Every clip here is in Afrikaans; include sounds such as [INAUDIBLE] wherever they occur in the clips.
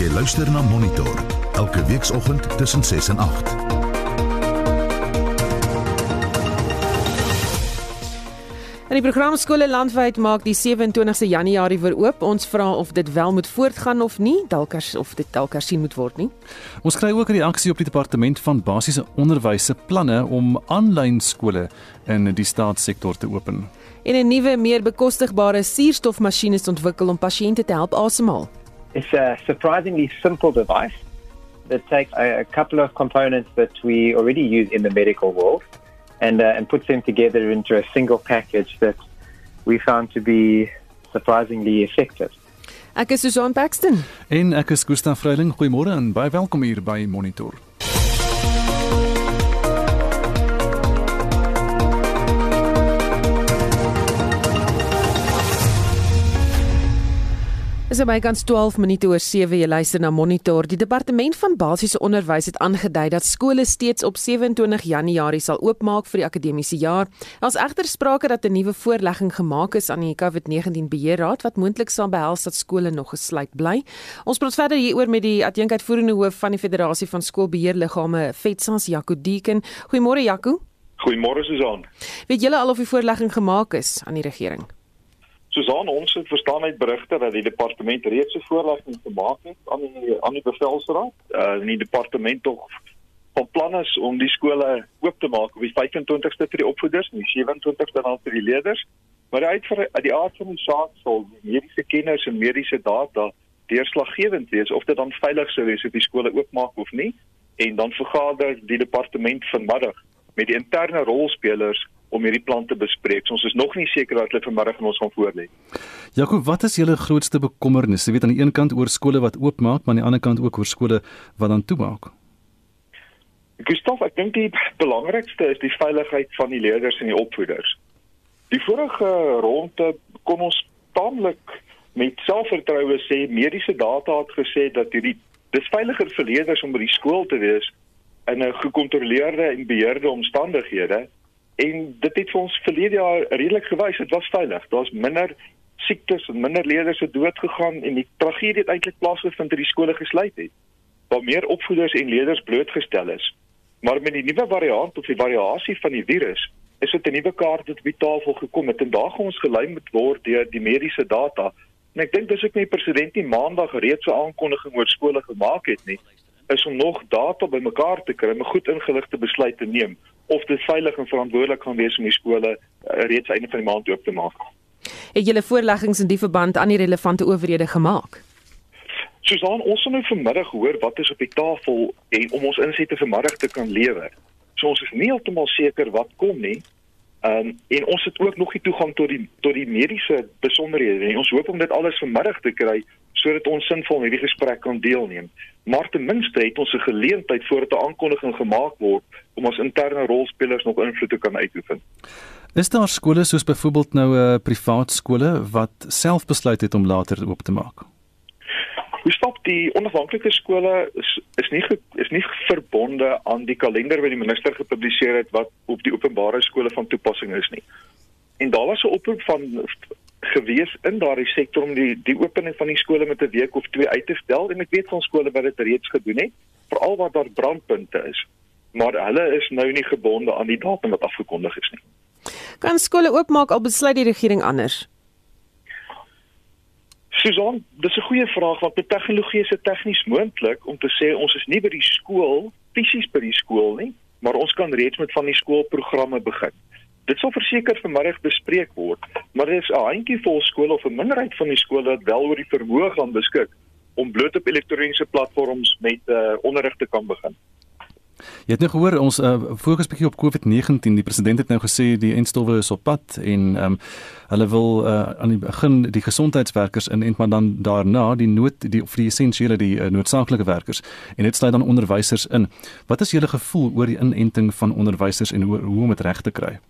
Jy luister na Monitor elke weekoggend tussen 6 en 8. En die program skole landwyd maak die 27ste Januarie weer oop. Ons vra of dit wel moet voortgaan of nie, dalk as of dit dalk hersien moet word nie. Ons kry ook 'n reaksie op die departement van basiese onderwys se planne om aanlyn skole in die staatssektor te open. En 'n nuwe, meer bekostigbare suurstofmasjien is ontwikkel om pasiënte te help asemhaal. It's a surprisingly simple device that takes a, a couple of components that we already use in the medical world and, uh, and puts them together into a single package that we found to be surprisingly effective. Ek is Susan Paxton. En ek is Gustaf Vreiling. Goeiemôre en baie welkom hier by Monitor. Is dit bykans 12 minute oor 7 jy luister na Monitor. Die departement van basiese onderwys het aangedui dat skole steeds op 27 Januarie sal oopmaak vir die akademiese jaar. Daar's egter sprake dat 'n nuwe voorlegging gemaak is aan die COVID-19 beheerraad wat moontlik sal behels dat skole nog gesluit bly. Ons praat verder hieroor met die adjunkuitvoerende hoof van die Federasie van Skoolbeheerliggame, FETSAS, Jaco Deeken. Goeiemôre Jaco. Goeiemôre Susan. Weet julle al of die voorlegging gemaak is aan die regering? Susan, ons het verstaan uit berigte dat die departement reeds 'n voorlegging gemaak het aan die aan die bevelsraad. Uh die departement tog van plan is om die skole oop te maak op die 25ste vir die opvoeders en die 27ste dan vir die leerders. Maar uit vir die aard van die saak sal die mediese kenners en mediese data deurslaggewend wees of dit dan veilig sou wees of die skole oopmaak of nie. En dan vergader die departement vanmiddag met die interne rolspelers om hierdie plan te bespreek. So ons is nog nie seker dat hulle vanmiddag aan ons gaan voorlê. Jakob, wat is julle grootste bekommernis? Jy weet aan die een kant oor skole wat oopmaak, maar aan die ander kant ook oor skole wat dan toemaak. Gustav, ek dink die belangrikste is die veiligheid van die leerders en die opvoeders. Die vorige ronde kon ons taamlik met selfvertroue sê mediese data het gesê dat hierdie dis veiliger vir leerders om by die skool te wees in 'n gekontroleerde en beheerde omstandighede en dit het vir ons verlede jaar redelik gewys dit was veilig. Daar's minder siektes en minder leerders het dood gegaan en die tragedie het eintlik plaasgevind toe die skole gesluit het. Waar meer opvoeders en leerders blootgestel is. Maar met die nuwe variant of die variasie van die virus is dit 'n nuwe kaart wat op die tafel gekom het en daar gaan ons gelei moet word deur die mediese data. En ek dink dis ook nie president nie maandag reeds 'n aankondiging oor skole gemaak het nie is om nog data bymekaar te kry om 'n goed ingeligte besluit te neem of dit veilig en verantwoordelik gaan wees om die skole uh, reeds einde van die maand oop te maak. Het julle voorleggings in die verband aan die relevante owerhede gemaak? Susan, ons gaan nou vanmiddag hoor wat is op die tafel en om ons insette vanmiddag te kan lewer. So ons is nie heeltemal seker wat kom nie. Ehm um, en ons het ook nog nie toegang tot die tot die mediese besonderhede nie. Ons hoop om dit alles vanmiddag te kry sodat ons sinvol hierdie gesprek kan deelneem. Maar ten minste het ons 'n geleentheid voordat 'n aankondiging gemaak word om ons interne rolspelers nog invloed te kan uitoefen. Is daar skole soos byvoorbeeld nou 'n uh, privaat skole wat self besluit het om later oop te maak? Hoe stop die onafhanklike skole is is nie is nie verbonde aan die kalender wat die minister gepubliseer het wat op die openbare skole van toepassing is nie. En daar was 'n oproep van gewees in daardie sektor om die die opening van die skole met 'n week of twee uit te stel en ek weet van skole wat dit reeds gedoen het veral waar daar brandpunte is maar hulle is nou nie gebonde aan die datum wat afgekondig is nie. Kan skole oopmaak al besluit die regering anders? Susan, dis 'n goeie vraag want met tegnologie is dit tegnies moontlik om te sê ons is nie by die skool fisies by die skool nie, maar ons kan reeds met van die skoolprogramme begin. Dit sal verseker vanmiddag bespreek word, maar daar is 'n handjievol skole of 'n minderheid van die skole wat wel oor die vermoë gaan beskik om bloot op elektroniese platforms met uh, onderrig te kan begin. Jy het nou gehoor ons uh, fokus bietjie op COVID-19. Die president het nou gesê die enstowwe is op pad en ehm um, hulle wil uh, aan die begin die gesondheidswerkers inent maar dan daarna die nood die vir die essensiële die uh, noodsaaklike werkers en dit sluit dan onderwysers in. Wat is julle gevoel oor die inenting van onderwysers en hoe, hoe om dit reg te kry?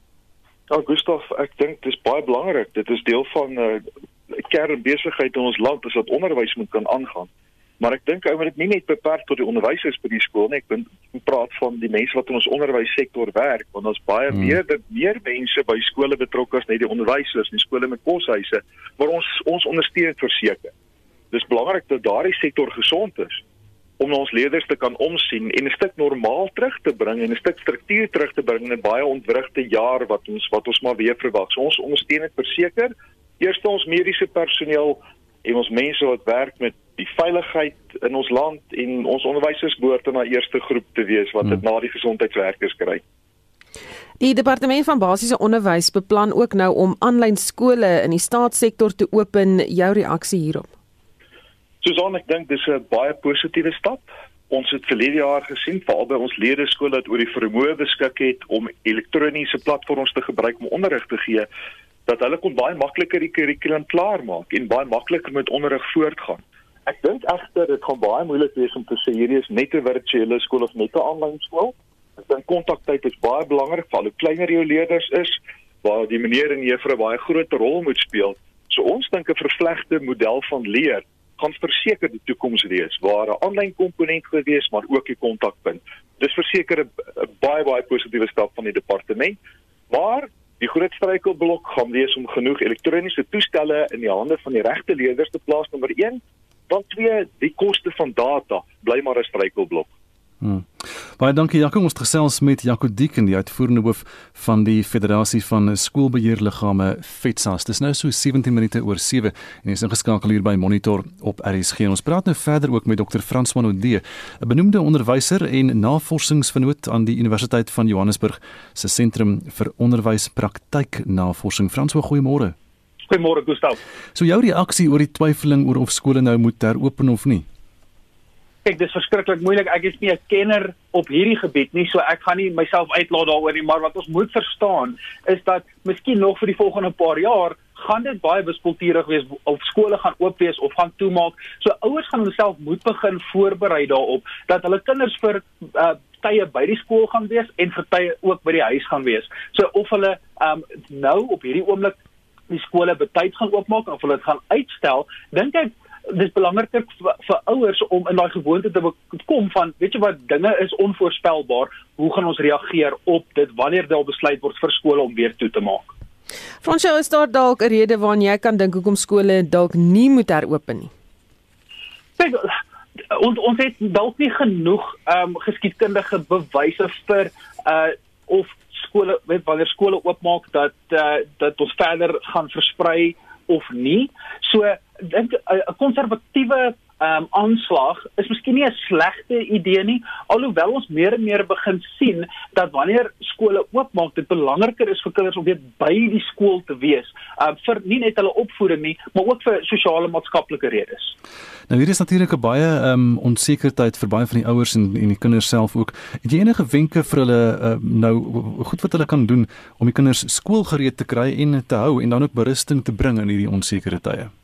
Ja, Gustav, ek dink dit is baie belangrik. Dit is deel van 'n uh, kernbesigheid in ons land, is dat onderwys moet kan aangaan. Maar ek dink ou moet dit nie net beperk tot die onderwysers by die skool nie. Ek bin praat van die mense wat in ons onderwyssektor werk, want ons baie hmm. meer meer mense by skole betrokke as net die onderwysers, nie skole met koshuise, maar ons ons ondersteun verseker. dis belangrik dat daardie sektor gesond is om ons leerders te kan omsien en 'n stuk normaal terug te bring en 'n stuk struktuur terug te bring in 'n baie ontwrigte jaar wat ons wat ons maar weer verwag. So ons ondersteun dit verseker. Eerste ons mediese personeel en ons mense wat werk met die veiligheid in ons land en ons onderwysers behoort in daai eerste groep te wees wat dit hmm. na die gesondheidswerkers kry. Die departement van basiese onderwys beplan ook nou om aanlyn skole in die staatssektor te open. Jou reaksie hierop? Susan, ek dink dis 'n baie positiewe stap. Ons het verlede jaar gesien veral by ons lede skole dat oor die vermoë beskik het om elektroniese platforms te gebruik om onderrig te gee dat hulle kon baie makliker die kurrikulum klaarmaak en baie makliker met onderrig voortgaan. Ek dink egter dit gaan baie moeilik wees om te sê hierdie is net 'n virtuele skool of net 'n aanlyn skool. Ek dink kontaktyd is baie belangrik vir al hoe kleiner jou leerders is waar die meneer en juffrou baie groot rol moet speel. So ons dink 'n vervlegte model van leer gaan verseker die toekoms wees waar 'n aanlyn komponent gewees maar ook 'n kontakpunt. Dis verseker 'n baie baie positiewe stap van die departement. Maar die groot struikelblok gaan wees om genoeg elektroniese toestelle in die hande van die regte leerders te plaas nommer 1. Dan twee, die koste van data bly maar 'n struikelblok. Hmm. Baie dankie Jaco, ons gesels met Jaco Dieken, die uitvoerende hoof van die Federasie van Skoolbeheerliggame FETSAS. Dis nou so 17 minute oor 7 en jy is ingeskakel hier by Monitor op RSG. Ons praat nou verder ook met Dr. Frans van Ode, 'n benoemde onderwyser en navorsingsvernoot aan die Universiteit van Johannesburg se sentrum vir onderwyspraktyk navorsing. Frans, goeiemôre. Goeiemôre Gustaf. So jou reaksie oor die twyfeling oor of skole nou moet heropen of nie? Kyk, dis verskriklik moeilik. Ek is nie 'n kenner op hierdie gebied nie, so ek gaan nie myself uitlaat daaroor nie, maar wat ons moet verstaan is dat miskien nog vir die volgende paar jaar gaan dit baie wispelturig wees of skole gaan oop wees of gaan toemaak. So ouers gaan hulself moet begin voorberei daarop dat hulle kinders vir uh, tye by die skool gaan wees en vir tye ook by die huis gaan wees. So of hulle um, nou op hierdie oomblik die skole betyds gaan oopmaak of hulle dit gaan uitstel, dink ek dis belangriker vir, vir ouers om in daai gewoonte te kom van weet jy wat dinge is onvoorspelbaar. Hoe gaan ons reageer op dit wanneer daar besluit word vir skole om weer toe te maak? Fransjo is daar dalk 'n rede waarin jy kan dink hoekom skole dalk nie moet heropen nie? Kyk ons ons het dalk nie genoeg ehm um, geskiedkundige bewyse vir uh of skole weet wanneer skole oopmaak dat uh, dat ons verder gaan versprei of nie. So dink 'n konservatiewe um, aanslag is miskien nie 'n slegte idee nie, alhoewel ons meer en meer begin sien dat wanneer skole oopmaak, dit belangriker is vir kinders om weer by die skool te wees, um, vir nie net hulle opvoeding nie, maar ook vir sosiale maatskaplike redes. Nou hier is natuurlik 'n baie um, onsekerheid vir baie van die ouers en en die kinders self ook. Het jy enige wenke vir hulle uh, nou goed wat hulle kan doen om die kinders skoolgereed te kry en te hou en dan ook berusting te bring in hierdie onsekerheid tye?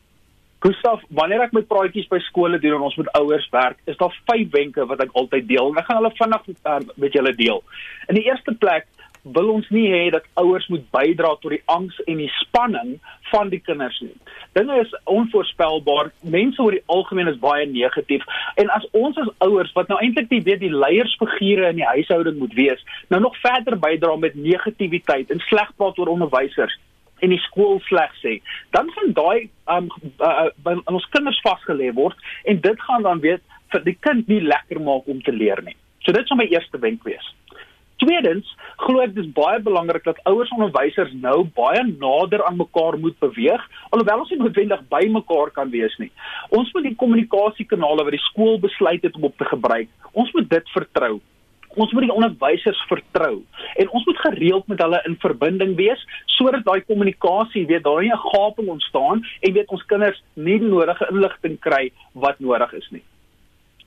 Gustav, wanneer ek met praatjies by skole doen en ons met ouers werk, is daar vyf wenke wat ek altyd deel en ek gaan hulle vinnig um, met julle deel. In die eerste plek wil ons nie hê dat ouers moet bydra tot die angs en die spanning van die kinders nie. Dinge is onvoorspelbaar. Mense oor die algemeen is baie negatief en as ons as ouers wat nou eintlik die weet die leiersfigure in die huishouding moet wees, nou nog verder bydra met negativiteit en sleg praat oor onderwysers, en die skool sleg sê, dan gaan daai um uh, uh, ons kinders vasgelê word en dit gaan dan weet vir die kind nie lekker maak om te leer nie. So dit sou my eerste wenk wees. Tweedens, glo ek dis baie belangrik dat ouers en onderwysers nou baie nader aan mekaar moet beweeg, alhoewel ons nie noodwendig by mekaar kan wees nie. Ons moet die kommunikasiekanale wat die skool besluit het om op te gebruik, ons moet dit vertrou ons moet die onderwysers vertrou en ons moet gereeld met hulle in verbinding wees sodat daai kommunikasie weet daar nie 'n gaping ontstaan en weet ons kinders nie die nodige inligting kry wat nodig is nie.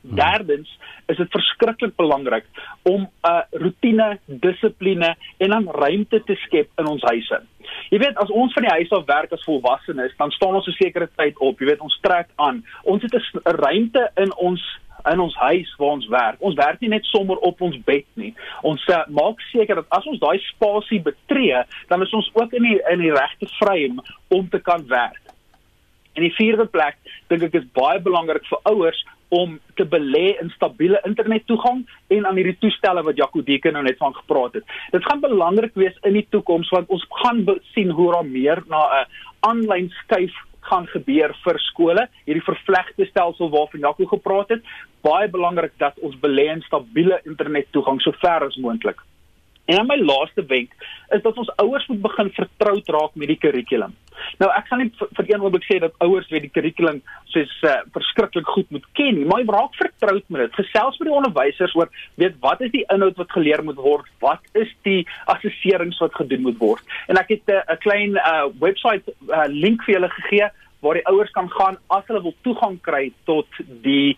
Hmm. Derdens is dit verskriklik belangrik om 'n uh, rotine, dissipline en dan ruimte te skep in ons huise. Jy weet as ons van die huis af werk as volwassenes, dan staan ons 'n sekere tyd op. Jy weet ons trek aan. Ons het 'n ruimte in ons in ons huis waar ons werk. Ons werk nie net sommer op ons bed nie. Ons uh, maak seker dat as ons daai spasie betree, dan is ons ook in die in die regte frame om te kan werk. En die vierde plek, dink ek is baie belangrik vir ouers om te belê in stabiele internettoegang en aan hierdie toestelle wat Jaco Deken nou net van gepraat het. Dit gaan belangrik wees in die toekoms want ons gaan sien hoe daar meer na 'n aanlyn skuif gaan gebeur vir skole, hierdie vervlegte stelsel waarvan Jaco gepraat het, baie belangrik dat ons belê in stabiele internettoegang so ver as moontlik. En dan my laaste wenk is dat ons ouers moet begin vertroud raak met die kurrikulum. Nou ek gaan nie vir, vir een oomblik sê dat ouers weet die kurrikulum soos uh, verskriklik goed moet ken nie, maar raak vertroud met dit. Gesels met die onderwysers oor weet wat is die inhoud wat geleer moet word, wat is die assesserings wat gedoen moet word. En ek het eh, 'n uh, klein uh, webwerf uh, link vir julle gegee waar die ouers kan gaan as hulle wil toegang kry tot die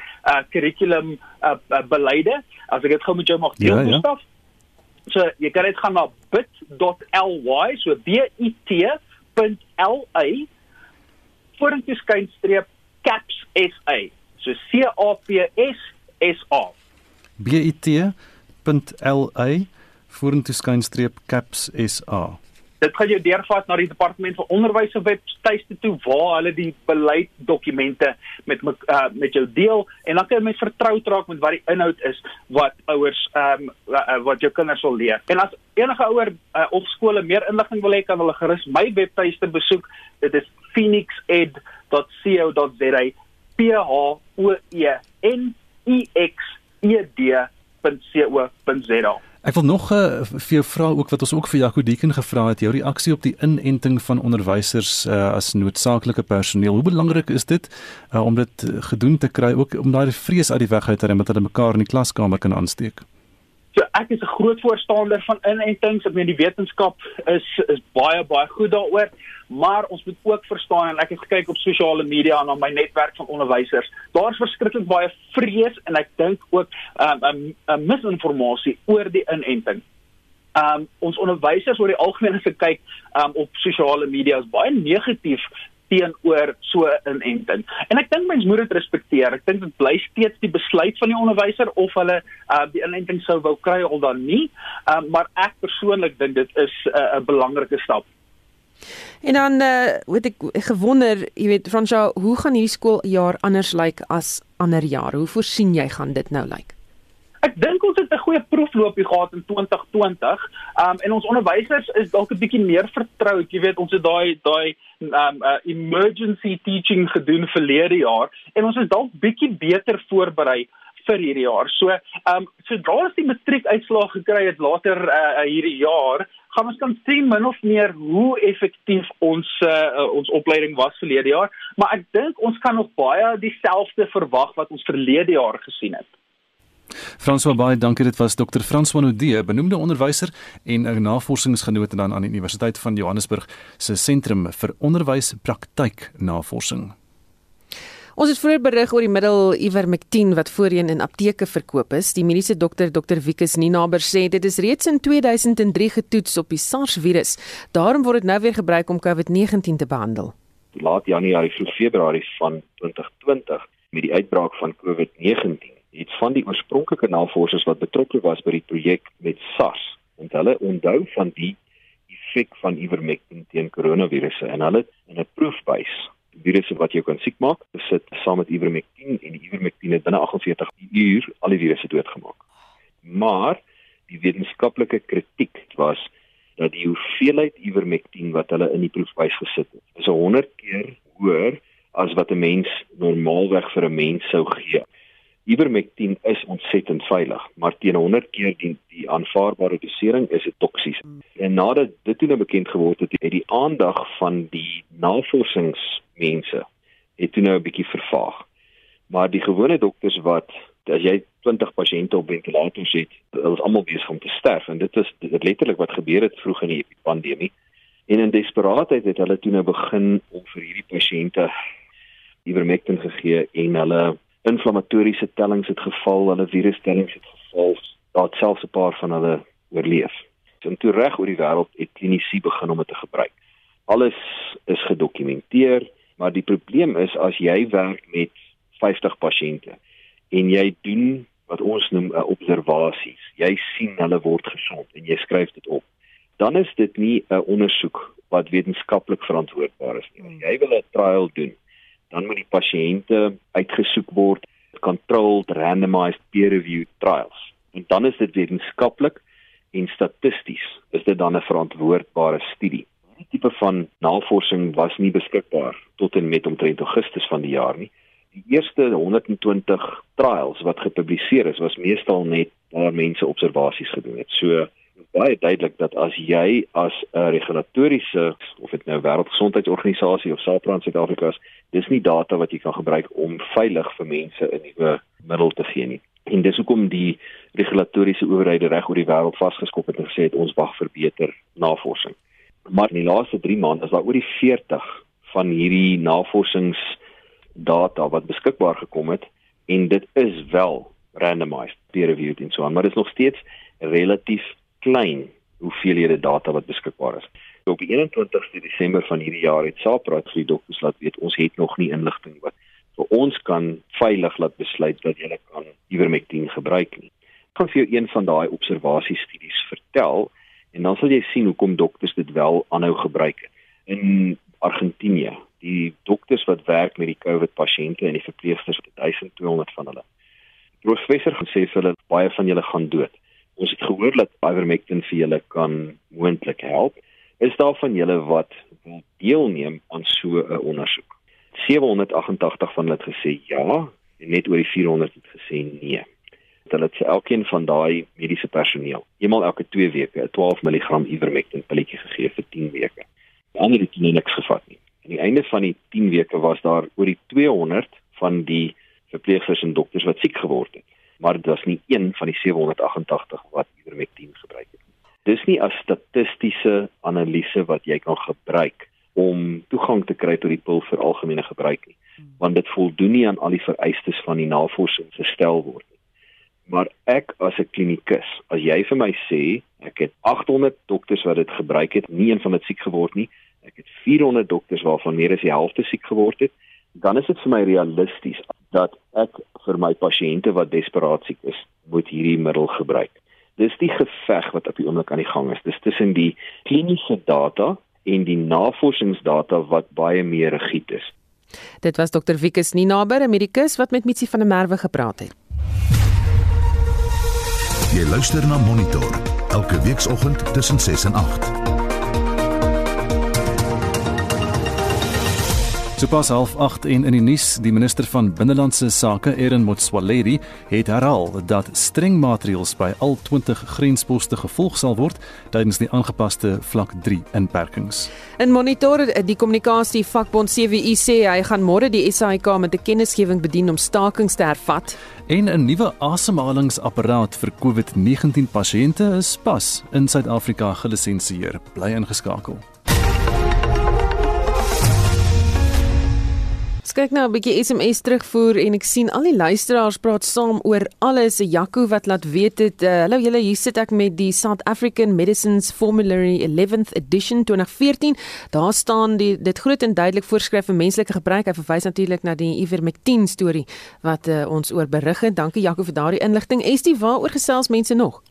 kurrikulum uh, uh, beleide. As ek dit gou met jou mag deel, ja, ja. So jy kan net gaan na bit.ly, so b i t.ly vorentoe skynstreep caps sa. So C A P S S A. b i t.ly vorentoe skynstreep caps sa dit gaan jou deurvat na die departement van onderwys se webtuiste toe waar hulle die beleidsdokumente met uh, met jou deel en dan kan jy mens vertroud raak met wat die inhoud is wat ouers ehm um, wat jou kinders wil leer. En as enige ouer uh, of skole meer inligting wil hê kan hulle gerus my webtuiste besoek. Dit is phoenixed.co.za p h o e n i x e d.co.za Ek wil nog uh, vir jou vra ook wat ons ook vir Jaco Deken gevra het, jou reaksie op die inenting van onderwysers uh, as noodsaaklike personeel. Hoe belangrik is dit uh, om dit gedoen te kry ook om daai vrees uit die weg uit te ry met hulle mekaar in die klaskamer kan aansteek? So ek is 'n groot voorstander van inentings. Ek meen die wetenskap is is baie baie goed daaroor maar ons moet ook verstaan en ek het gekyk op sosiale media en op my netwerk van onderwysers. Daar's verskriklik baie vrees en ek dink ook 'n um, 'n um, misinformasie oor die inenting. Um ons onderwysers oor die algemeen as ek kyk um op sosiale media is baie negatief teenoor so 'n inenting. En ek dink mense moet dit respekteer. Ek dink dit bly steeds die besluit van die onderwyser of hulle uh die inenting sou wou kry of dan nie. Um maar ek persoonlik dink dit is 'n uh, belangrike stap. En dan uh weet ek gewonder, jy weet Fransja, hoe gaan hierdie skooljaar anders lyk as ander jare? Hoe voorsien jy gaan dit nou lyk? Ek dink ons het 'n goeie proefloopie gehad in 2020. Um en ons onderwysers is dalk 'n bietjie meer vertroud. Jy weet, ons het daai daai um uh, emergency teaching gedoen verlede jaar en ons is dalk bietjie beter voorberei vir hierdie jaar. So, um, sodra ons die matriekuitslae gekry het later uh, hierdie jaar, gaan ons kan sien min of meer hoe effektief ons uh, ons opleiding was verlede jaar, maar ek dink ons kan nog baie dieselfde verwag wat ons verlede jaar gesien het. François baie dankie dit was Dr. François Nodee benoemde onderwyser en 'n navorsingsgenoot dan aan die Universiteit van Johannesburg se sentrum vir onderwyspraktyk navorsing. Ons het vroeër berig oor die middel Ivermectin wat voorheen in apteke verkoop is. Die mediese dokter Dr Wikus Ninaber sê dit is reeds in 2003 getoets op die SARS-virus. Daarom word dit nou weer gebruik om COVID-19 te behandel. Laat Januarie vroeg Februarie van 2020 met die uitbraak van COVID-19 het van die oorspronklike navorsers wat betrokke was by die projek met SARS en hulle onthou van die effek van Ivermectin teen koronavirusse en hulle in 'n proefbuis virusse wat jou kan siek maak, besit saam met ivermectin en die ivermectin het binne 48 uur al die virusse doodgemaak. Maar die wetenskaplike kritiek was dat die hoeveelheid ivermectin wat hulle in die proefbuis gesit het, is 100 keer hoër as wat 'n mens normaalweg vir 'n mens sou gee. Ivermectin is ontsettend veilig, maar teen 100 keer die die aanvaarbare dosering is dit toksies. En nadat dit toe nou bekend geword het, het die aandag van die navorsingsmense het toe nou 'n bietjie vervaag. Maar die gewone dokters wat as jy 20 pasiënte op ventilators het, hulle is almal besig om te sterf en dit is dit letterlik wat gebeur het vroeg in die pandemie. En in desperaatheid het hulle toe nou begin om vir hierdie pasiënte ivermectin gegee en hulle inflammatoriese tellings het geval, hulle virustellings het geval, daar het selfs 'n paar van hulle oorleef. En toe reg oor die wêreld het kliniese begin om dit te gebruik. Alles is gedokumenteer, maar die probleem is as jy werk met 50 pasiënte en jy doen wat ons noem 'n observasies. Jy sien hulle word gesond en jy skryf dit op. Dan is dit nie 'n ondersoek wat wetenskaplik verantwoordbaar is nie. Jy wil 'n trial doen dan moet die pasiënte uitgesoek word controlled randomized peer reviewed trials en dan is dit wetenskaplik en statisties is dit dan 'n verantwoordbare studie Die tipe van navorsing was nie beskikbaar tot en met omtrent Augustus van die jaar nie. Die eerste 120 trials wat gepubliseer is, was meestal net waar mense observasies gedoen het. So baie duidelik dat as jy as 'n regulatoriese of dit nou wêreldgesondheidsorganisasie of SAHPRA in Suid-Afrika is, dis nie data wat jy kan gebruik om veilig vir mense 'n nuwe middel te gee nie. En dis hoekom die regulatoriese owerhede reg oor die wêreld vasgeskop het en gesê het ons wag vir beter navorsing. Maar in die laaste 3 maande is daar oor die 40 van hierdie navorsingsdata wat beskikbaar gekom het en dit is wel randomized, peer reviewed en so aan, maar dit is nog steeds relatief klein hoeveelhede data wat beskikbaar is. Op die 21ste Desember van hierdie jaar het SAPRA vir die dokters laat weet ons het nog nie inligting wat vir ons kan veilig laat besluit dat jy kan ivermectin gebruik nie. Ek gaan vir jou een van daai observasiestudies vertel en dan sal jy sien hoekom dokters dit wel aanhou gebruik. In Argentinië, die dokters wat werk met die COVID pasiënte en die verpleegsters, 1200 van hulle. Professor gaan sê vir hulle baie van julle gaan dood ons het gehoor dat ivermectin vir julle kan moontlik help. Is daar van julle wat wil deelneem aan so 'n ondersoek? 788 van hulle het gesê ja en net oor die 400 het gesê nee. Hulle het elkeen van daai mediese personeel eenmal elke 2 weke 'n 12 mg ivermectin pilletjie gegee vir 10 weke. Die ander het nie niks gevat nie. Aan die einde van die 10 weke was daar oor die 200 van die verpleegsters en dokters wat siek geword het maar dit was nie een van die 788 wat ivermectin gebruik het nie. Dis nie 'n statistiese analise wat jy kan gebruik om toegang te kry tot die pil vir algemene gebruik nie, want dit voldoen nie aan al die vereistes van die navorsing gestel word nie. Maar ek as 'n klinikus, as jy vir my sê ek het 800 dokters wat dit gebruik het, nie een van dit siek geword nie, ek het 400 dokters waarvan meer as die helfte siek geword het, dan is dit vir my realisties dat ek vir my pasiënte wat desperaat siek is, moet hierdie middel gebruik. Dis die geveg wat op die oomblik aan die gang is. Dis tussen die kliniese data en die navorsingsdata wat baie meer rigied is. Dit was Dr. Wikus Ninaber, 'n medikus wat met Mitsi van der Merwe gepraat het. Jy luister na Monitor elke weekoggend tussen 6 en 8. Sopas half 8 en in die nuus, die minister van binnelandse sake, Erin Motsoaledi, het herhaal dat streng maatreëls by al 20 grensposte gevolg sal word tydens die aangepaste vlak 3 inperkings. In monitor die kommunikasie vakbond CWU sê hy gaan môre die SAIK met 'n kennisgewing bedien om stakings te hervat en 'n nuwe asemhalingsapparaat vir COVID-19 pasiënte is pas in Suid-Afrika gelisensieer. Bly ingeskakel. Ek kyk nou 'n bietjie SMS terugvoer en ek sien al die luisteraars praat saam oor alles. Jaco wat laat weet dit, uh, hallo julle, hier sit ek met die South African Medicines Formulary 11th edition 2014. Daar staan die dit groot en duidelik voorskryf vir menslike gebruik. Hy verwys natuurlik na die ivermectin storie wat uh, ons oor berig het. Dankie Jaco vir daardie inligting. Estie, waaroor gesels mense nog?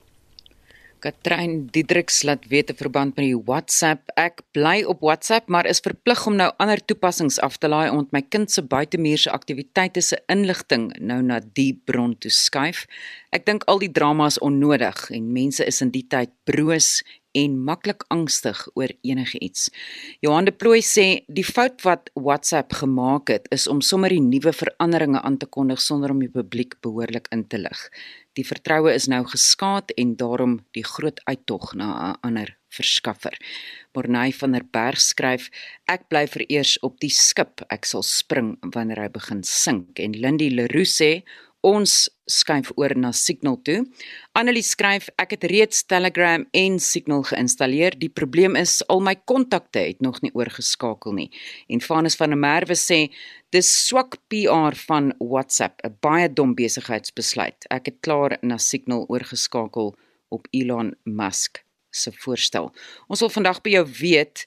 Katrein Diedriks laat weet 'n verband met die WhatsApp. Ek bly op WhatsApp, maar is verplig om nou ander toepassings af te laai om my kind se buitemuurse aktiwiteite se inligting nou na die bron toe skuif. Ek dink al die drama is onnodig en mense is in die tyd broos en maklik angstig oor enigiets. Johan de Plooy sê die fout wat WhatsApp gemaak het is om sommer die nuwe veranderinge aan te kondig sonder om die publiek behoorlik in te lig. Die vertroue is nou geskaad en daarom die groot uittog na 'n ander verskaffer. Morney van der Berg skryf: Ek bly vereers op die skip. Ek sal spring wanneer hy begin sink. En Lindy Leroux sê: Ons skuif oor na Signal toe. Annelie skryf: Ek het reeds Telegram en Signal geïnstalleer. Die probleem is al my kontakte het nog nie oorgeskakel nie. En Vanus van der Merwe sê: Dis swak PR van WhatsApp, 'n baie dom besigheidsbesluit. Ek het klaar na Signal oorgeskakel op Elon Musk se voorstel. Ons wil vandag by jou weet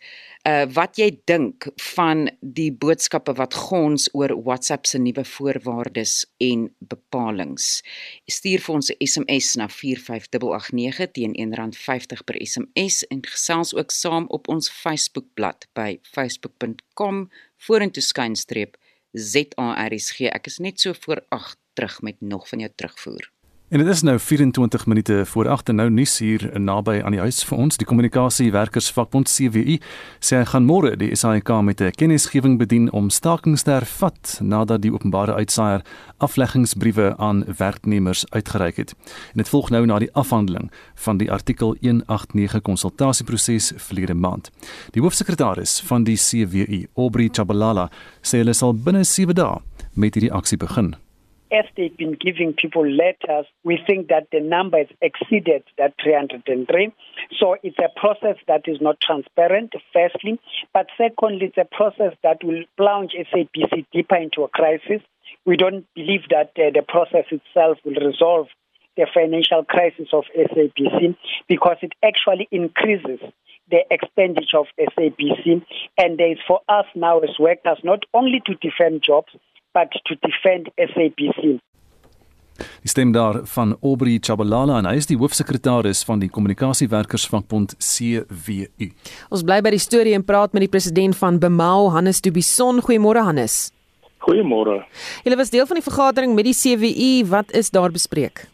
uh wat jy dink van die boodskappe wat gons oor WhatsApp se nuwe voorwaardes en bepalinge. Stuur vir ons 'n SMS na 45889 teen R1.50 per SMS en gesels ook saam op ons Facebookblad by facebook.com vorentoe skynstreep ZARSG. Ek is net so voor 8 terug met nog van jou terugvoer. En dit is nou 24 minute voor 8 en nou nuus hier naby aan die huis vir ons. Die kommunikasiewerkersvakbond CWU sê hy gaan môre die SAIK met 'n kennisgewing bedien om stakings te hervat nadat die openbare uitsaaier afleggingsbriewe aan werknemers uitgereik het. En dit volg nou na die afhandeling van die artikel 189 konsultasieproses verlede maand. Die hoofsekretaris van die CWU, Aubrey Chabalala, sê hulle sal binne 7 dae met hierdie aksie begin. As they've been giving people letters, we think that the number has exceeded that 303. So it's a process that is not transparent, firstly. But secondly, it's a process that will plunge SAPC deeper into a crisis. We don't believe that uh, the process itself will resolve the financial crisis of SAPC because it actually increases the expenditure of SAPC. And there is for us now as workers not only to defend jobs, but to defend SAPC. Die stem daar van Aubrey Chabalala en hy is die hoofsekretaris van die kommunikasiewerkersvakbond CWU. Ons bly by die storie en praat met die president van Bemau, Hannes Dubison. Goeiemôre Hannes. Goeiemôre. Julle was deel van die vergadering met die CWU. Wat is daar bespreek?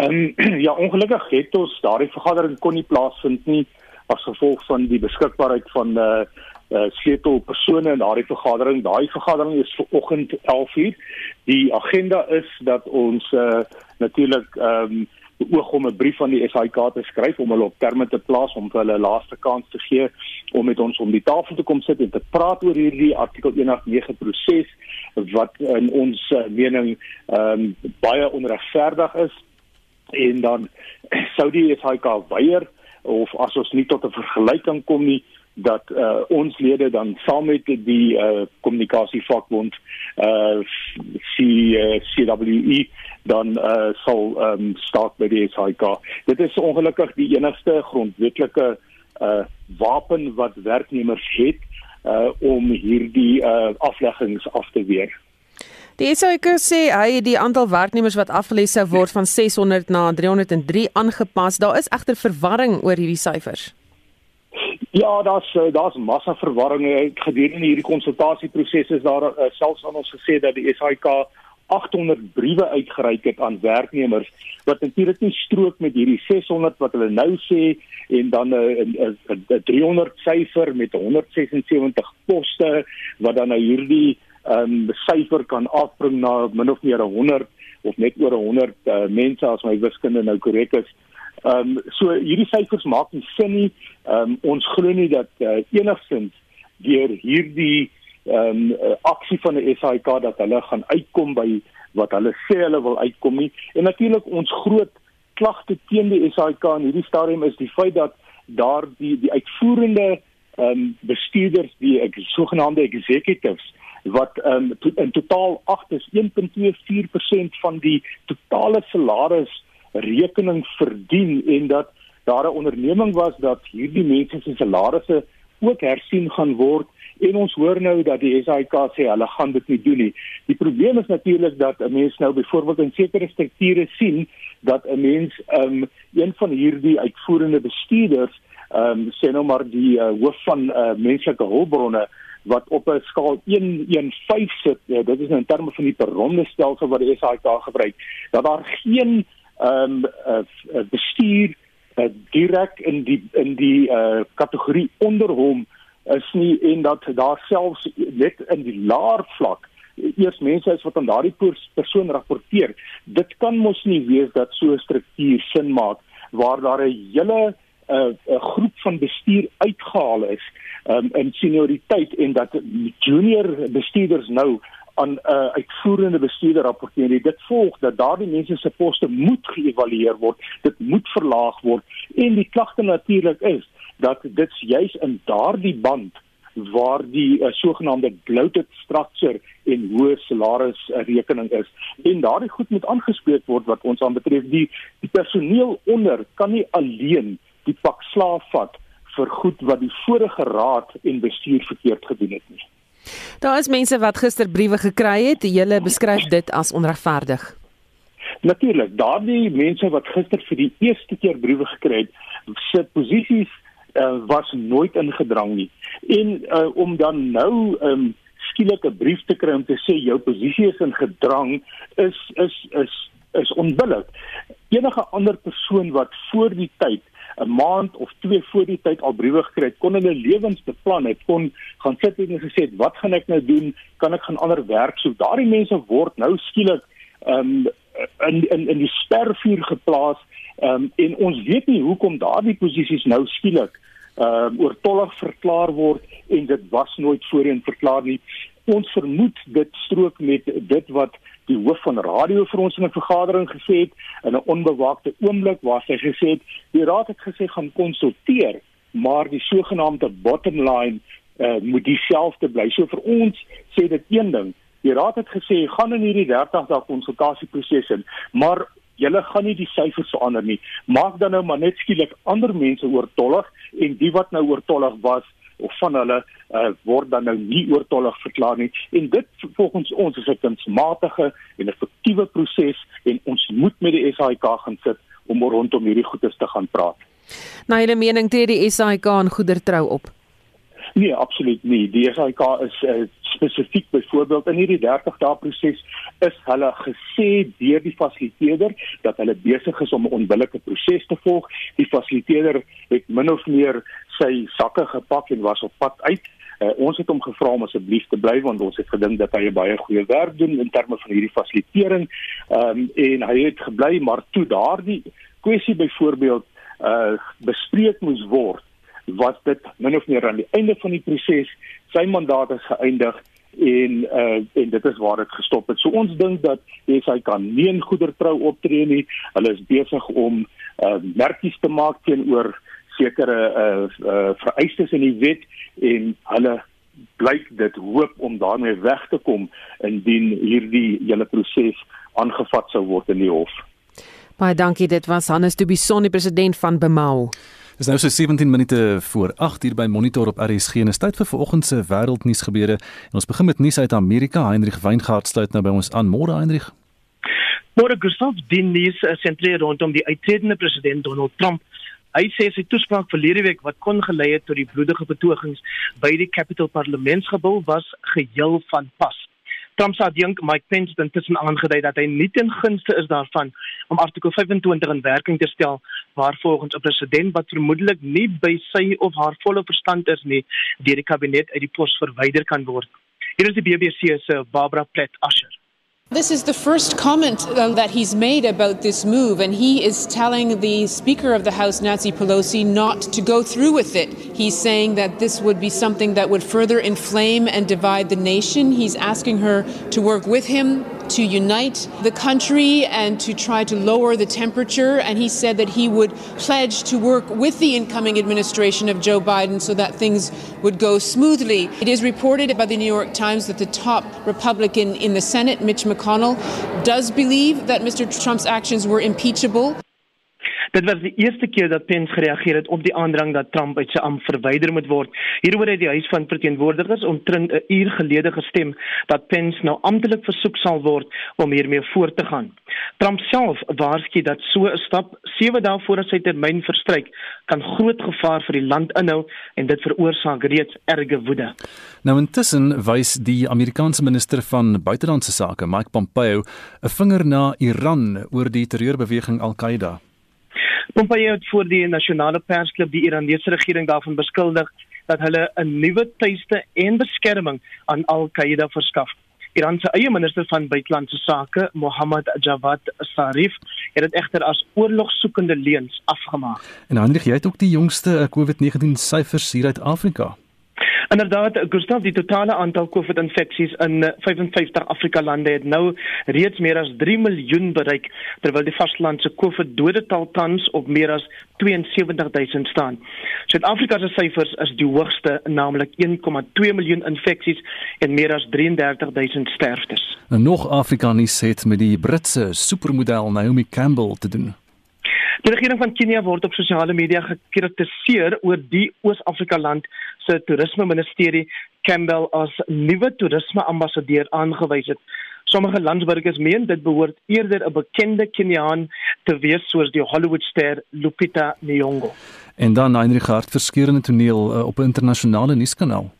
Ehm um, [CLEARS THROAT] ja, ongelukkig het ons daardie vergadering kon nie plaasvind nie as gevolg van die beskikbaarheid van uh uh, sleutelpersone in daardie vergadering. Daai vergadering is vanoggend 11:00. Die agenda is dat ons uh, natuurlik ehm um, beoog om 'n brief aan die SAIK te skryf om hulle op terme te plaas om hulle 'n laaste kans te gee om met ons om die tafel te kom sit en te praat oor hierdie artikel 189 proses wat in ons uh, mening ehm um, baie onregverdig is en dan sou die SAIK weier of as ons nie tot 'n vergelyking kom nie dat uh, ons lede dan saam met die uh, kommunikasievakbond uh C uh, CWE dan uh sal um staak by die SAIK. Dit is ongelukkig die enigste grondwetlike uh wapen wat werknemers het uh om hierdie uh afleggings af te weer. Die SAIK sê hy het die aantal werknemers wat afgeles sou word van 600 na 303 aangepas. Daar is egter verwarring oor hierdie syfers. Ja, daar's eh, daar's massa verwarring eh, gedurende hierdie konsultasieproses is daar uh, selfs aan ons gesê dat die SAIK 800 briewe uitgereik het aan werknemers wat natuurlik nie strook met hierdie 600 wat hulle nou sê en dan 'n 'n 'n 300 syfer met 176 poste wat dan nou hierdie ehm um, syfer kan afbring na min of meer 100 of net oor 100 uh, mense as my wiskunde nou korrek is. Ehm um, so hierdie syfers maak nie sin nie. Ehm um, ons glo nie dat uh, enigstens deur hierdie ehm um, aksie van die SAIK dat hulle gaan uitkom by wat hulle sê hulle wil uitkom nie. En natuurlik ons groot klagte teen die SAIK in hierdie stadium is die feit dat daar die die uitvoerende ehm um, bestuurders die ek sogenaamde executives wat ehm um, to, in totaal 8 is 1.24% van die totale salaris rekening verdien en dat daar 'n onderneming was dat hierdie mense se salarisse ook hersien gaan word en ons hoor nou dat die SAIK sê hulle gaan dit nie doen nie. Die probleem is natuurlik dat 'n mens nou byvoorbeeld in sekere strukture sien dat 'n mens um een van hierdie uitvoerende bestuurders um sê nou maar die uh, hoof van uh, menslike hulpbronne wat op 'n skaal 115 sit. Ja, dit is nou in terme van die perronde stelsel wat die SAIK gebruik. Dat daar geen ehm um, uh, bestuur uh, direk in die in die uh, kategorie onder hom is nie en dat daar selfs net in die laer vlak eers mense is wat aan daardie persoon rapporteer. Dit kan mos nie wees dat so 'n struktuur sin maak waar daar 'n hele 'n uh, groep van bestuur uitgehaal is um, in senioriteit en dat junior bestuurders nou aan 'n uh, uitvoerende bestuurder rapporteer. Dit volg dat daardie mense se poste moet geëvalueer word, dit moet verlaag word en die klagte natuurlik is dat dit juis in daardie band waar die uh, sogenaamde bloated structure en hoë salaris uh, rekening is en daardie goed moet aangespreek word wat ons aanbetref die die personeel onder kan nie alleen die pak slaaf vat vir goed wat die vorige raad en bestuur verkeerd gedoen het nie. Daar is mense wat gister briewe gekry het, hulle beskryf dit as onregverdig. Natuurlik, daardie mense wat gister vir die eerste keer briewe gekry het, se posisies uh, was nooit ingedrang nie. En uh, om dan nou um, skielik 'n brief te kry om te sê jou posisie is in gedrang is is is is onbillik. Enige ander persoon wat voor die tyd 'n maand of twee voor die tyd al briewe gekry het, kon hulle lewens beplan het, kon gaan sit en gesê het, "Wat gaan ek nou doen? Kan ek gaan ander werk soek?" Daardie mense word nou skielik um, in in in die spervuur geplaas um, en ons weet nie hoekom daardie posisies nou skielik ehm uh, oortollig verklaar word en dit was nooit voorheen verklaar nie. Ons vermoed dit strook met dit wat die hoof van radio vir ons in 'n vergadering gesê het in 'n onbewaakte oomblik waar sy gesê het die raad het gesê gaan konsulteer, maar die sogenaamde bottom line uh, moet dieselfde bly. So vir ons sê dit een ding. Die raad het gesê gaan in hierdie 30 dae konsultasieproses in, maar julle gaan nie die syfers verander nie. Maak dan nou maar net skielik ander mense oortollig en die wat nou oortollig was of van hulle uh, word dan nou nie oortollig verklaar nie en dit volgens ons is 'n kunsmatige en effektiewe proses en ons moet met die SAIK gaan sit om rondom hierdie goedes te gaan praat. Na julle mening tree die SAIK aan goedertrou op? Nee, absoluut nie. Die SAIK is uh, spesifiek byvoorbeeld in hierdie 30 dae proses is hulle gesê deur die fasiliteerder dat hulle besig is om 'n onbillike proses te volg. Die fasiliteerder het min of meer sy sakke gepak en was op pad uit. Uh, ons het hom gevra om asseblief te bly want ons het gedink dat hy baie goeie werk doen in terme van hierdie fasilitering. Ehm um, en hy het gebly, maar toe daardie kwessie byvoorbeeld uh bespreek moes word was dit min of meer aan die einde van die proses sy mandaat is geëindig en uh en dit is waar dit gestop het. So ons dink dat hy kan nie in goedertrou optree nie. Hulle is besig om uh merkies te maak teenoor sekere uh, uh vereistes in die wet en hulle blyk dit hoop om daarmee weg te kom indien hierdie hele proses aangevat sou word in die hof. Baie dankie dit was Hannes de Bisson die president van Bemau. Dis nou so 17 minute voor 8 uur by Monitor op RSG en is tyd vir vanoggend se wêreldnuus gebeure. En ons begin met nuus uit Amerika. Heinrich Weingart sluit nou by ons aan. Môre Heinrich. Môre Gustav, die nuus sentreer rondom die uittredende president Donald Trump. Hy sê sy toespraak verlede week wat kon gelei het tot die bloedige betogings by die Capitol Parlementsgebou was geheel van pas. Trump se adjunk Mike Pence het intussen aangedui dat hy nie ten gunste is daarvan om artikel 25 in werking te stel waar volgens 'n president wat vermoedelik nie by sy of haar volle verstand is nie deur die kabinet uit die pos verwyder kan word. Hier is die BBC se Barbara Platt Asher. This is the first comment uh, that he's made about this move, and he is telling the Speaker of the House, Nancy Pelosi, not to go through with it. He's saying that this would be something that would further inflame and divide the nation. He's asking her to work with him to unite the country and to try to lower the temperature. And he said that he would pledge to work with the incoming administration of Joe Biden so that things would go smoothly. It is reported by the New York Times that the top Republican in the Senate, Mitch McConnell, does believe that Mr. Trump's actions were impeachable. Dit was die eerste keer dat Pence gereageer het op die aandrang dat Trump uit sy am verwyder moet word. Hieroor het die Huis van Verteenwoordigers omtrent 'n uur gelede gestem dat Pence nou amptelik versoek sal word om hiermee voort te gaan. Trump self waarsku dat so 'n stap 7 dae voor sy termyn verstryk kan groot gevaar vir die land inhou en dit veroorsaak reeds erge woede. Nou intussen wys die Amerikaanse minister van buitelandse sake, Mike Pompeo, 'n vinger na Iran oor die terreurbeweging Al-Qaeda. Pompeo het voor die nasionale persklub die Iranese regering daarvan beskuldig dat hulle 'n nuwe tuiste en beskerming aan Al-Qaeda verskaf. Iran se eie minister van buitelandse sake, Mohammad Javad Zarif, het dit egter as oorlogsoekende leuns afgemaak. En Hendrik, jy het ook die jongste eh, COVID-19 syfers hier uit Afrika. Inderdaad, Gustav, die totale aantal COVID-infeksies in 55 Afrika lande het nou reeds meer as 3 miljoen bereik, terwyl die vastelandse COVID-dodetal tans op meer as 72000 staan. Suid-Afrika se syfers is die hoogste, naamlik 1,2 miljoen infeksies en meer as 33000 sterftes. En nog Afrikanis het met die Britse supermodel Naomi Campbell te doen. Die regering van Kenia word op sosiale media gekritiseer oor die Oos-Afrika land se toerisme ministerie Campbell as nuwe toerisme ambassadeur aangewys het. Sommige landsburgers meen dit behoort eerder 'n bekende Keniaan te wees soos die Hollywoodster Lupita Nyong'o. En dan Heinrich Hart verskeurende toneel uh, op 'n internasionale nuuskanaal.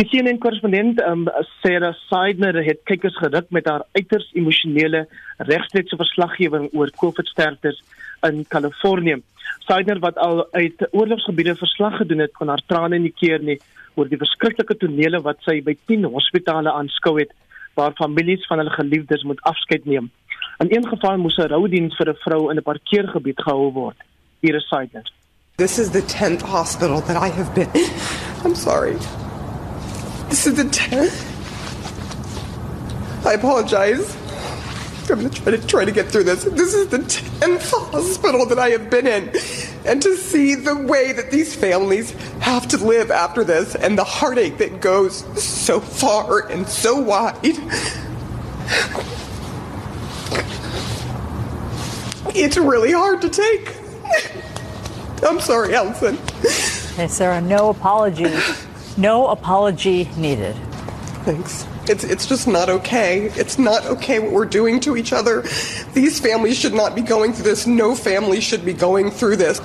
Die CNN-korrespondent um, Sarah Seidner het kykers geruk met haar uiters emosionele regstreekse verslaggewing oor COVID-sterftes in Kalifornië. Seidner wat al uit oorlogsgebiede verslag gedoen het, kon haar trane nie keer nie oor die verskriklike tonele wat sy by 10 hospitale aanskou het waar families van hulle geliefdes moet afskeid neem. In een geval moes 'n roudiens vir 'n vrou in 'n parkeergebied gehou word. Hier is Seidner. This is the 10th hospital that I have been. I'm sorry. This is the 10th. I apologize. I'm to try to try to get through this. This is the 10th hospital that I have been in. And to see the way that these families have to live after this and the heartache that goes so far and so wide. It's really hard to take. I'm sorry, Allison. Hey, Sarah, no apology. No apology needed. Thanks. It's it's just not okay. It's not okay what we're doing to each other. These families should not be going through this. No family should be going through this.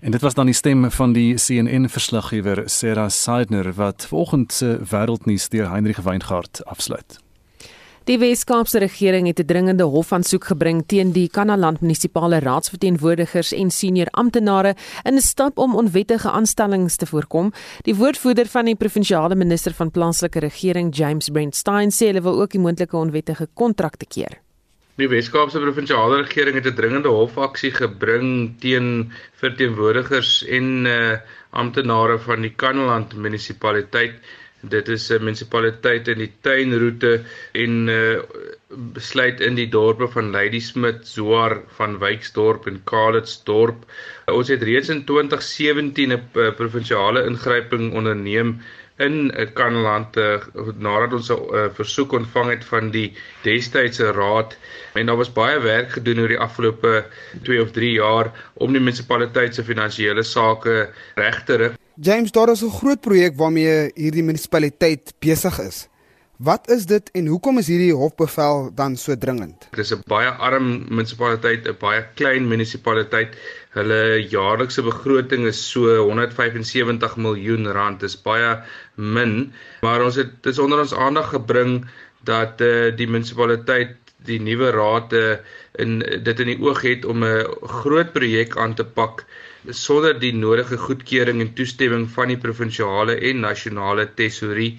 En dit was dan die stem van die CNN-verslaggewer Sarah Seidner wat vanoggend se eh, wêreldnuus deur Heinrich Weingart afsluit. Die Wes-Kaapse regering het 'n dringende hofaansoek gebring teen die Kanaland munisipale raadsverteenwoordigers en senior amptenare in 'n stap om onwettige aanstellings te voorkom. Die woordvoerder van die provinsiale minister van plaaslike regering, James Brent Stein, sê hulle wil ook die moontlike onwettige kontrakte keer. Die Wes-Kaapse provinsiale regering het 'n dringende hofaksie gebring teen verteenwoordigers en uh, amptenare van die Kanaland munisipaliteit Dit is 'n munisipaliteit in die tuinroete en uh besluit in die dorpe van Ladysmith, Zoar, van Wyksdorp en Kalitsdorp. Ons het reeds in 2017 'n uh, provinsiale ingryping onderneem in Kanaland uh, nadat ons 'n uh, versoek ontvang het van die destydse raad en daar was baie werk gedoen oor die afgelope 2 of 3 jaar om die munisipaliteit se finansiële sake reg te rig. James, daar is 'n groot projek waarmee hierdie munisipaliteit besig is. Wat is dit en hoekom is hierdie hofbevel dan so dringend? Dit is 'n baie arm munisipaliteit, 'n baie klein munisipaliteit. Hulle jaarlikse begroting is so 175 miljoen rand. Dit is baie min, maar ons het dit onder ons aandag gebring dat uh, die munisipaliteit die nuwe raad uh, in dit in die oog het om 'n groot projek aan te pak sonder die nodige goedkeuring en toestemming van die provinsiale en nasionale tesourie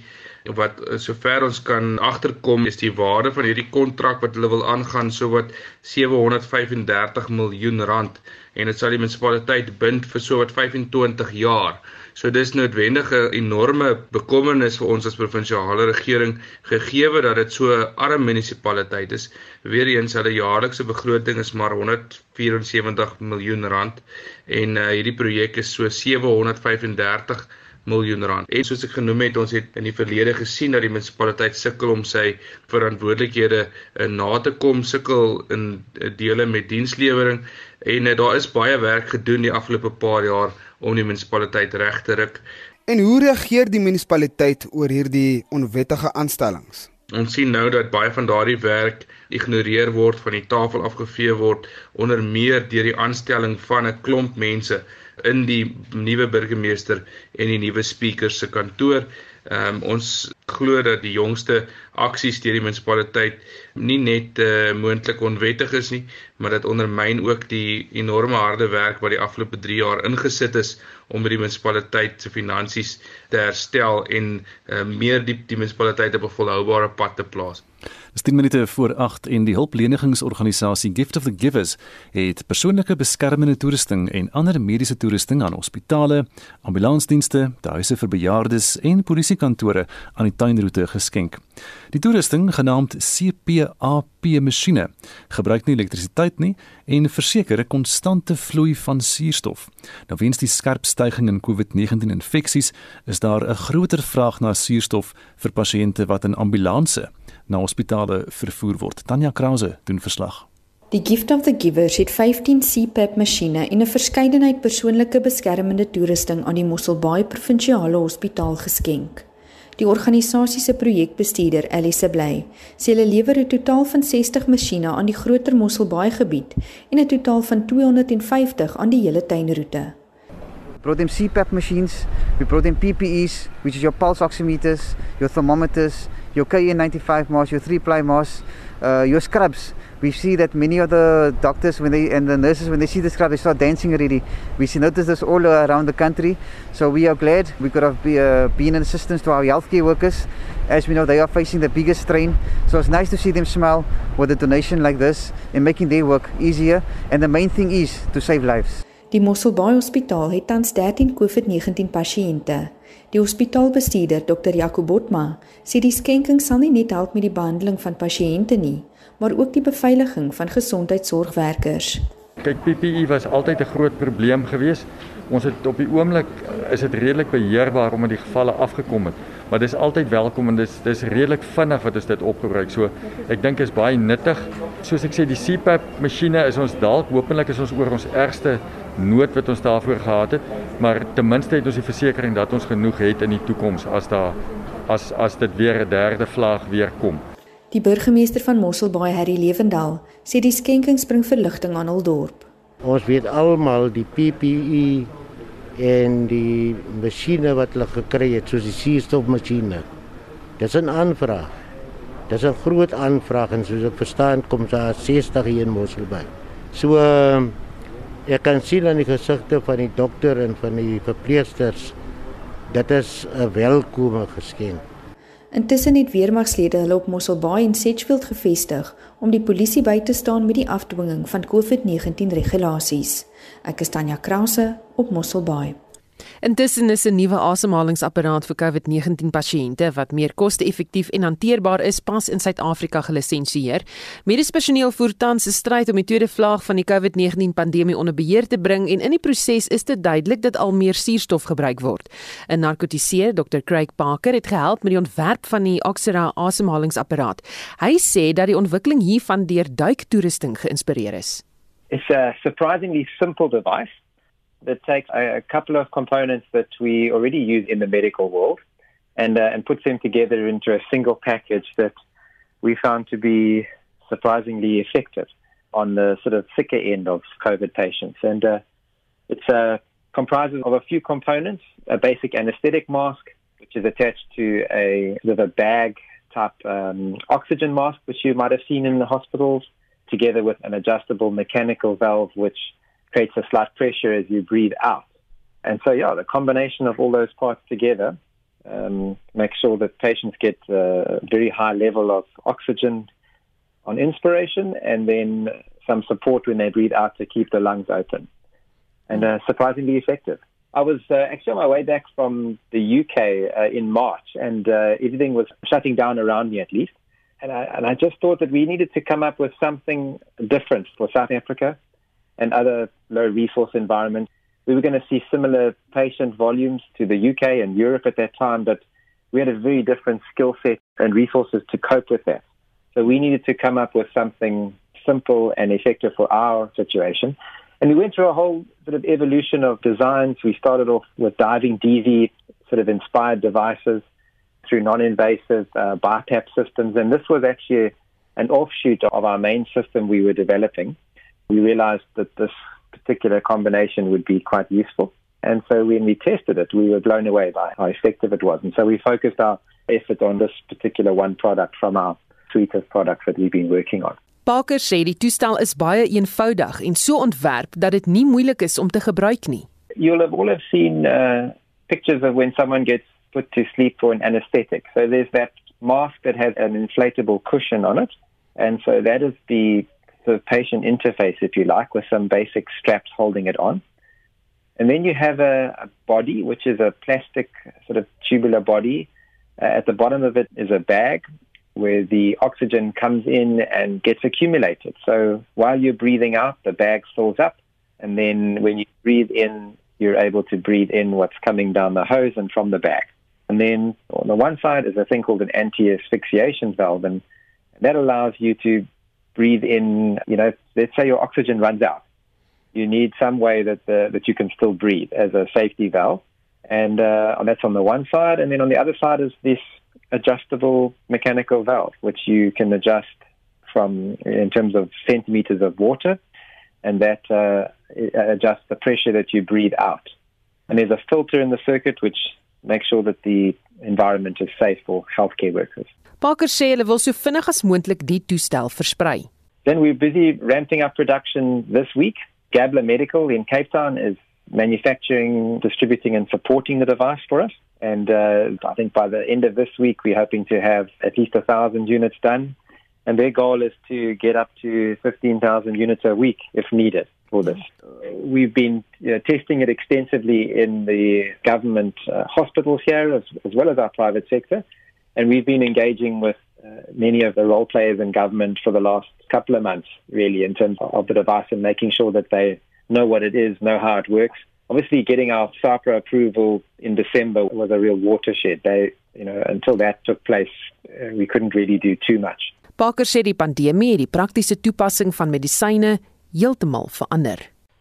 wat eh, sover ons kan agterkom is die waarde van hierdie kontrak wat hulle wil aangaan so wat 735 miljoen rand en dit sal die munisipaliteit bind vir so wat 25 jaar. So dis noodwendig 'n enorme bekommernis vir ons as provinsiale regering gegee dat dit so 'n arm munisipaliteit is. Weereens hulle jaarlikse begroting is maar 174 miljoen rand en uh, hierdie projek is so 735 miljoen rand. En soos ek genoem het, ons het in die verlede gesien dat die munisipaliteit sukkel om sy verantwoordelikhede uh, na te kom, sukkel in uh, dele met dienslewering en uh, daar is baie werk gedoen die afgelope paar jaar om die munisipaliteit reg te ruk. En hoe reageer die munisipaliteit oor hierdie onwettige aanstellings? Ons sien nou dat baie van daardie werk ignoreer word, van die tafel afgevee word onder meer deur die aanstelling van 'n klomp mense in die nuwe burgemeester en die nuwe speaker se kantoor. Ehm um, ons glo dat die jongste aksies deur die munisipaliteit nie net uh, moontlik onwettig is nie, maar dit ondermyn ook die enorme harde werk wat die afgelope 3 jaar ingesit is om die munisipaliteit se finansies te herstel en uh, meer die, die munisipaliteit op 'n volhoubare pad te plaas. Dis 10 minute voor 8 en die hulplenigingsorganisasie Gift of the Givers het persoonlike beskermende toerusting en ander mediese toerusting aan hospitale, ambulansdienste, huise vir bejaardes en polisiekantore aan die tuinroete geskenk. Die toerusting, genaamd CPAP masjiene, gebruik nie elektrisiteit nie en verseker 'n konstante vloei van suurstof. Nou weens die skerp stygings in COVID-19 infeksies, is daar 'n groter vraag na suurstof vir pasiënte wat in ambulanse na hospitale vervoer word. Tanya Krause doen verslag. Die Gift of the Givers het 15 CPAP masjiene en 'n verskeidenheid persoonlike beskermende toerusting aan die Mosselbaai Provinsiale Hospitaal geskenk. Die organisasie se projekbestuurder, Elise Bly, sê hulle lewer 'n totaal van 60 masjiene aan die groter Mosselbaai gebied en 'n totaal van 250 aan die hele tuinroete. brought them CPAP machines, we brought them PPEs, which is your pulse oximeters, your thermometers, your KN95 mask, your three-ply mask, uh, your scrubs. We see that many of the doctors when they and the nurses when they see the scrub they start dancing already. We see notice this all around the country. So we are glad we could have be, uh, been an assistance to our healthcare workers. As we know they are facing the biggest strain. So it's nice to see them smile with a donation like this and making their work easier. And the main thing is to save lives. Die Mosselbaai Hospitaal het tans 13 COVID-19 pasiënte. Die hospitaalbestuurder, Dr. Jaco Botma, sê die skenking sal nie net help met die behandeling van pasiënte nie, maar ook die beveiliging van gesondheidsorgwerkers. Kyk, PPE was altyd 'n groot probleem geweest. Ons het op die oomblik is dit redelik beheerbaar omdat die gevalle afgekom het maar dis altyd welkom en dis dis redelik vinnig wat ons dit opgebruik. So ek dink is baie nuttig. Soos ek sê die CPAP masjiene is ons dalk hopelik is ons oor ons ergste nood wat ons daarvoor gehad het, maar ten minste het ons die versekering dat ons genoeg het in die toekoms as daar as as dit weer 'n derde vlaag weer kom. Die burgemeester van Mosselbaai, Harry Lewendal, sê die skenking bring verligting aan hul dorp. Ons weet almal die PPE en die masjiene wat hulle gekry het soos die suurstofmasjiene. Dis 'n aanvraag. Dis 'n groot aanvraag en soos ek verstaan kom daar 60 hier in Mosselbaai. So ek kan sien aan die gesigte van die dokter en van die verpleegsters dit is 'n welkome geskenk. Intussen het weermagslede hulle op Mosselbaai en Sedgefield gevestig om die polisie by te staan met die afdwinging van COVID-19 regulasies. Ek is Tanya Krause op Mosselbaai. Intussen is 'n nuwe asemhalingsapparaat vir COVID-19 pasiënte wat meer koste-effektief en hanteerbaar is, pas in Suid-Afrika gelisensieer. Mediese personeel voer tans 'n stryd om die tweede vlaag van die COVID-19 pandemie onder beheer te bring en in die proses is dit duidelik dat al meer suurstof gebruik word. 'n Narkotiseer, Dr. Craig Parker, het gehelp met die ontwerp van die Oxera asemhalingsapparaat. Hy sê dat die ontwikkeling hiervan deur duiktoerusting geïnspireer is. It's a surprisingly simple device that takes a, a, couple of components that we already use in the medical world and, uh, and puts them together into a single package that we found to be surprisingly effective on the sort of thicker end of COVID patients. And uh, it uh, comprises of a few components, a basic anesthetic mask, which is attached to a sort of a bag type um, oxygen mask, which you might have seen in the hospitals, together with an adjustable mechanical valve, which creates a slight pressure as you breathe out. And so, yeah, the combination of all those parts together um, makes sure that patients get a very high level of oxygen on inspiration and then some support when they breathe out to keep the lungs open. And uh, surprisingly effective. I was uh, actually on my way back from the UK uh, in March, and uh, everything was shutting down around me at least. And I, and I just thought that we needed to come up with something different for South Africa and other low resource environments. We were going to see similar patient volumes to the UK and Europe at that time, but we had a very different skill set and resources to cope with that. So we needed to come up with something simple and effective for our situation. And we went through a whole sort of evolution of designs. We started off with diving DV sort of inspired devices through non-invasive uh, BiPAP systems. And this was actually an offshoot of our main system we were developing we realized that this particular combination would be quite useful. And so when we tested it, we were blown away by how effective it was. And so we focused our effort on this particular one product from our suite of products that we've been working on. Parker sê die toestel is baie eenvoudig en so ontwerp dat dit nie moeilik is om te gebruik nie. You'll have all have seen uh, pictures of when someone gets put to sleep for an anesthetic. So there's that mask that has an inflatable cushion on it. And so that is the the patient interface, if you like, with some basic straps holding it on. And then you have a, a body, which is a plastic sort of tubular body. Uh, at the bottom of it is a bag where the oxygen comes in and gets accumulated. So while you're breathing out, the bag fills up. And then when you breathe in, you're able to breathe in what's coming down the hose and from the bag. And then on the one side is a thing called an anti-asphyxiation valve, and that allows you to breathe in, you know, let's say your oxygen runs out. You need some way that the, that you can still breathe as a safety valve. And uh, that's on the one side. And then on the other side is this adjustable mechanical valve, which you can adjust from in terms of centimeters of water. And that uh, adjusts the pressure that you breathe out. and there's a filter in the circuit which makes sure that the environment is safe for healthcare workers. Parker sê hulle wil so vinnig as moontlik die toestel versprei. Then we're busy ramping up production this week. Gabler Medical in Cape Town is manufacturing, distributing, and supporting the device for us. And uh, I think by the end of this week, we're hoping to have at least a thousand units done. And their goal is to get up to 15,000 units a week if needed for this. We've been you know, testing it extensively in the government uh, hospitals here as, as well as our private sector. And we've been engaging with uh, many of the role players in government for the last couple of months, really, in terms of the device and making sure that they know what it is, know how it works. Obviously, getting our SAPRA approval in December was a real watershed. They, you know, until that took place, uh, we couldn't really do too much. Parker sê die pandemie het die praktiese toepassing van medisyne heeltemal verander.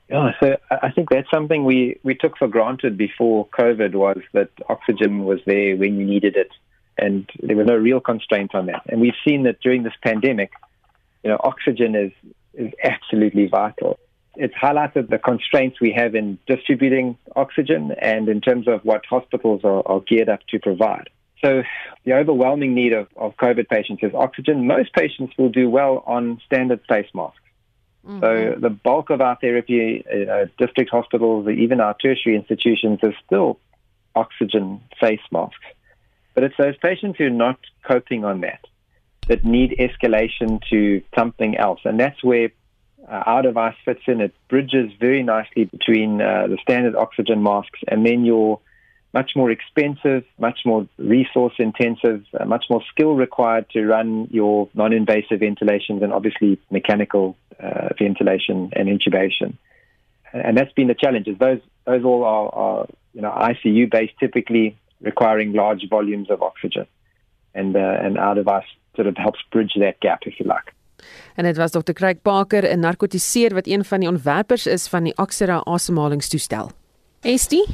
Yeah, so I think that's something we, we took for granted before COVID was that oxygen was there when you needed it, and there was no real constraint on that. And we've seen that during this pandemic, you know, oxygen is is absolutely vital. It's highlighted the constraints we have in distributing oxygen and in terms of what hospitals are, are geared up to provide. So the overwhelming need of, of COVID patients is oxygen. Most patients will do well on standard face masks. Mm-hmm. So the bulk of our therapy, uh, district hospitals, even our tertiary institutions, is still oxygen face masks. But it's those patients who are not coping on that that need escalation to something else, and that's where uh, our device fits in. It bridges very nicely between uh, the standard oxygen masks and then your much more expensive, much more resource intensive, uh, much more skill required to run your non invasive ventilations and obviously mechanical uh, ventilation and intubation. And that's been the challenges. Those, those all are, are you know, ICU based, typically requiring large volumes of oxygen. And, uh, and our device sort of helps bridge that gap, if you like. En dit was Dr. Craig Parker, 'n narkotiseer wat een van die ontwerpers is van die Oxera asemhalingstoestel. Estie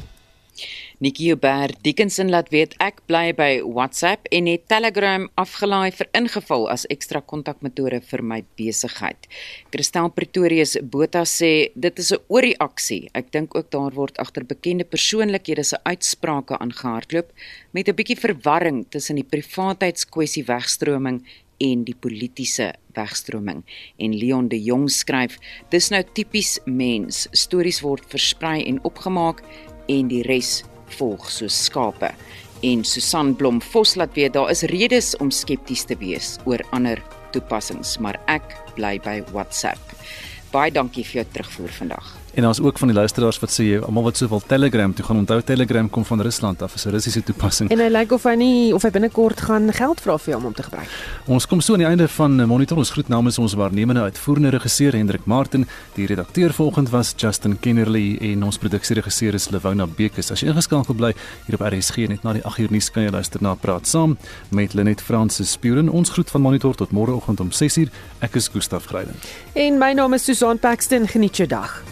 Nikki Uber Dickinson laat weet ek bly by WhatsApp en het Telegram afgelaai vir ingeval as ekstra kontakmetode vir my besigheid. Christel Pretorius Botha sê dit is 'n oorreaksie. Ek dink ook daar word agter bekende persoonlikhede se uitsprake aangehardloop met 'n bietjie verwarring tussen die privaatheidskwessie wegstroming en die politieke wegstroming. En Leon de Jong skryf: "Dis nou tipies mens. Stories word versprei en opgemaak en die res volg soos skape. En Susan Blom Vos laat weet daar is redes om skepties te wees oor ander toepassings, maar ek bly by WhatsApp. Baie dankie vir jou terugvoer vandag. En daar's ook van die luisteraars wat sê almal wat sowel Telegram toe gaan onthou Telegram kom van Rusland af, is 'n Russiese toepassing. En hy lyk of hy nie of hy binnekort gaan geld vra vir hom om te gebruik. Ons kom so aan die einde van Monitor. Ons groet namens ons waarnemende uitvoerende regisseur Hendrik Martin, die redakteur vanoggend was Justin Kennerly en ons produksieregisseur is Lewona Bekes. As jy ingeskakel bly hier op RSG net na die 8uur nuus kan jy luister na Praat Saam met Lenet Fransis Spuren. Ons groet van Monitor tot môreoggend om 6uur. Ek is Gustaf Greiden. En my naam is Susan Paxton. Geniet jou dag.